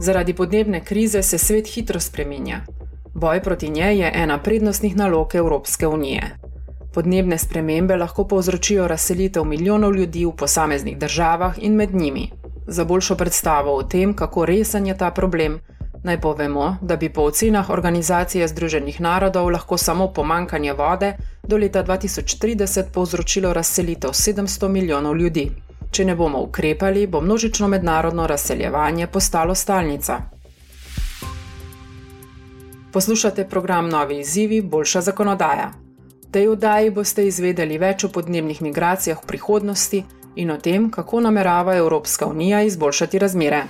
Zaradi podnebne krize se svet hitro spreminja. Boj proti njej je ena prednostnih nalog Evropske unije. Podnebne spremembe lahko povzročijo razselitev milijonov ljudi v posameznih državah in med njimi. Za boljšo predstavo o tem, kako resen je ta problem, naj povemo, da bi po ocenah Organizacije Združenih narodov lahko samo pomankanje vode do leta 2030 povzročilo razselitev 700 milijonov ljudi. Če ne bomo ukrepali, bo množično mednarodno razseljevanje postalo stalnica. Poslušate program Novi izzivi, boljša zakonodaja. V tej oddaji boste izvedeli več o podnebnih migracijah v prihodnosti in o tem, kako namerava Evropska unija izboljšati razmere.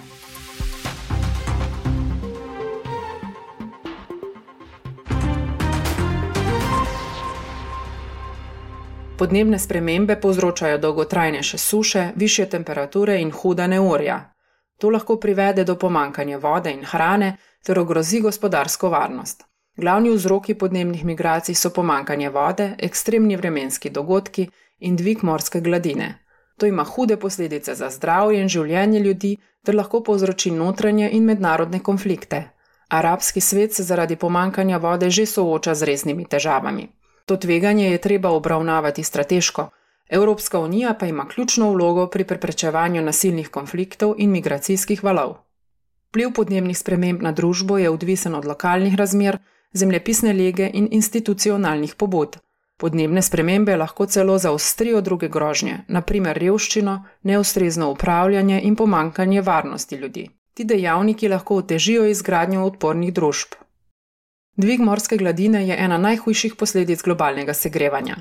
Podnebne spremembe povzročajo dolgotrajnejše suše, više temperature in huda neurja. To lahko privede do pomankanja vode in hrane ter ogrozi gospodarsko varnost. Glavni vzroki podnebnih migracij so pomankanje vode, ekstremni vremenski dogodki in dvig morske gladine. To ima hude posledice za zdravje in življenje ljudi ter lahko povzroči notranje in mednarodne konflikte. Arabski svet se zaradi pomankanja vode že sooča z resnimi težavami. To tveganje je treba obravnavati strateško, Evropska unija pa ima ključno vlogo pri preprečevanju nasilnih konfliktov in migracijskih valov. Pliv podnebnih sprememb na družbo je odvisen od lokalnih razmer, zemljepisne lege in institucionalnih pobud. Podnebne spremembe lahko celo zaostrijo druge grožnje, naprimer revščino, neustrezno upravljanje in pomankanje varnosti ljudi. Ti dejavniki lahko otežijo izgradnjo odpornih družb. Dvig morske gladine je ena najhujših posledic globalnega segrevanja.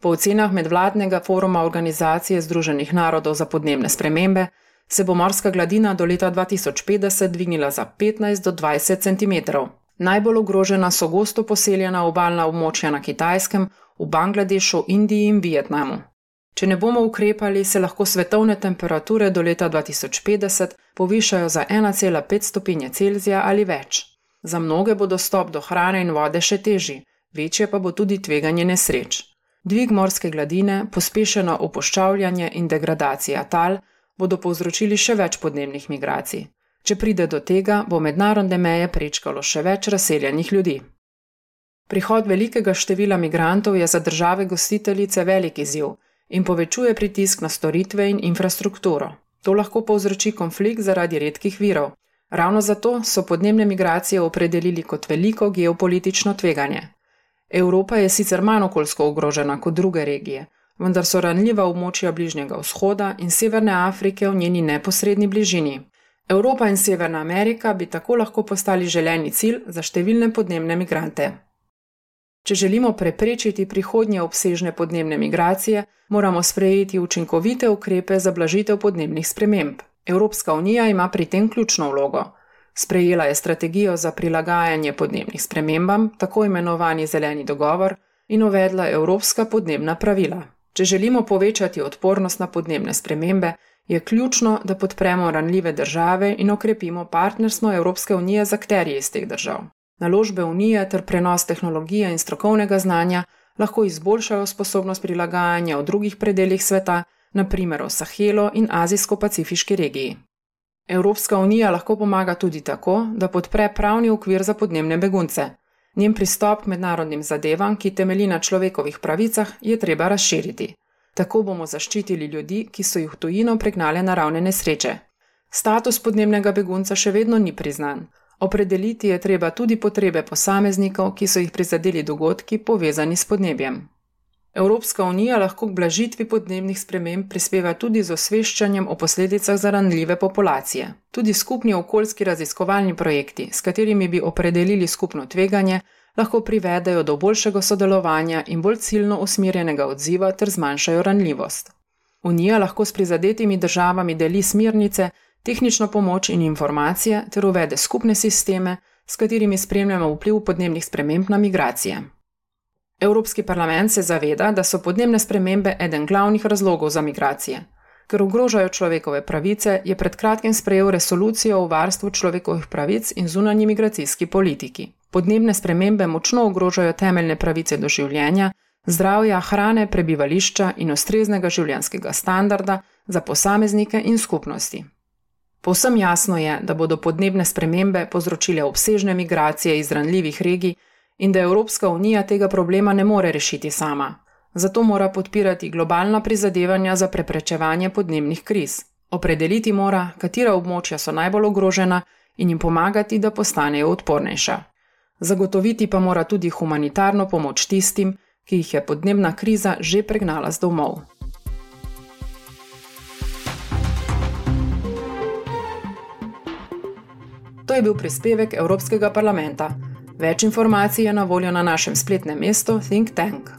Po ocenah medvladnega foruma Organizacije Združenih narodov za podnebne spremembe se bo morska gladina do leta 2050 dvignila za 15 do 20 cm. Najbolj ogrožena so gosto poseljena obaljna območja na Kitajskem, v Bangladešu, Indiji in Vietnamu. Če ne bomo ukrepali, se lahko svetovne temperature do leta 2050 povišajo za 1,5 stopinje Celzija ali več. Za mnoge bo dostop do hrane in vode še težji, večje pa bo tudi tveganje nesreč. Dvig morske gladine, pospešeno opuščavljanje in degradacija tal bodo povzročili še več podnebnih migracij. Če pride do tega, bo mednarodne meje prečkalo še več razseljenih ljudi. Prihod velikega števila migrantov je za države gostiteljice velik izziv in povečuje pritisk na storitve in infrastrukturo. To lahko povzroči konflikt zaradi redkih virov, Ravno zato so podnebne migracije opredelili kot veliko geopolitično tveganje. Evropa je sicer manj okoljsko ogrožena kot druge regije, vendar so ranljiva območja Bližnjega vzhoda in Severne Afrike v njeni neposrednji bližini. Evropa in Severna Amerika bi tako lahko postali želeni cilj za številne podnebne migrante. Če želimo preprečiti prihodnje obsežne podnebne migracije, moramo sprejeti učinkovite ukrepe za blažitev podnebnih sprememb. Evropska unija ima pri tem ključno vlogo. Sprejela je strategijo za prilagajanje podnebnim spremembam, tako imenovani zeleni dogovor, in uvedla evropska podnebna pravila. Če želimo povečati odpornost na podnebne spremembe, je ključno, da podpremo ranljive države in okrepimo partnerstvo Evropske unije z akterji iz teh držav. Naložbe unije ter prenos tehnologije in strokovnega znanja lahko izboljšajo sposobnost prilagajanja v drugih predeljih sveta naprimer v Sahelu in Azijsko-Pacifiški regiji. Evropska unija lahko pomaga tudi tako, da podpre pravni okvir za podnebne begunce. Njen pristop k mednarodnim zadevam, ki temelji na človekovih pravicah, je treba razširiti. Tako bomo zaščitili ljudi, ki so jih v tujino pregnale naravne nesreče. Status podnebnega begunca še vedno ni priznan. Opredeliti je treba tudi potrebe posameznikov, ki so jih prizadeli dogodki povezani s podnebjem. Evropska unija lahko k blažitvi podnebnih sprememb prispeva tudi z osveščanjem o posledicah za ranljive populacije. Tudi skupni okoljski raziskovalni projekti, s katerimi bi opredelili skupno tveganje, lahko privedejo do boljšega sodelovanja in bolj ciljno usmerjenega odziva ter zmanjšajo ranljivost. Unija lahko s prizadetimi državami deli smernice, tehnično pomoč in informacije ter uvede skupne sisteme, s katerimi spremljamo vpliv podnebnih sprememb na migracije. Evropski parlament se zaveda, da so podnebne spremembe eden glavnih razlogov za migracije. Ker ogrožajo človekove pravice, je pred kratkim sprejel resolucijo o varstvu človekovih pravic in zunanji migracijski politiki. Podnebne spremembe močno ogrožajo temeljne pravice do življenja, zdravja, hrane, prebivališča in ustreznega življenjskega standarda za posameznike in skupnosti. Povsem jasno je, da bodo podnebne spremembe povzročile obsežne migracije iz ranljivih regij in da Evropska unija tega problema ne more rešiti sama. Zato mora podpirati globalna prizadevanja za preprečevanje podnebnih kriz. Opredeliti mora, katera območja so najbolj ogrožena in jim pomagati, da postanejo odpornejša. Zagotoviti pa mora tudi humanitarno pomoč tistim, ki jih je podnebna kriza že pregnala z domov. To je bil prispevek Evropskega parlamenta. Več informacij je na voljo na našem spletnem mestu Think Tank.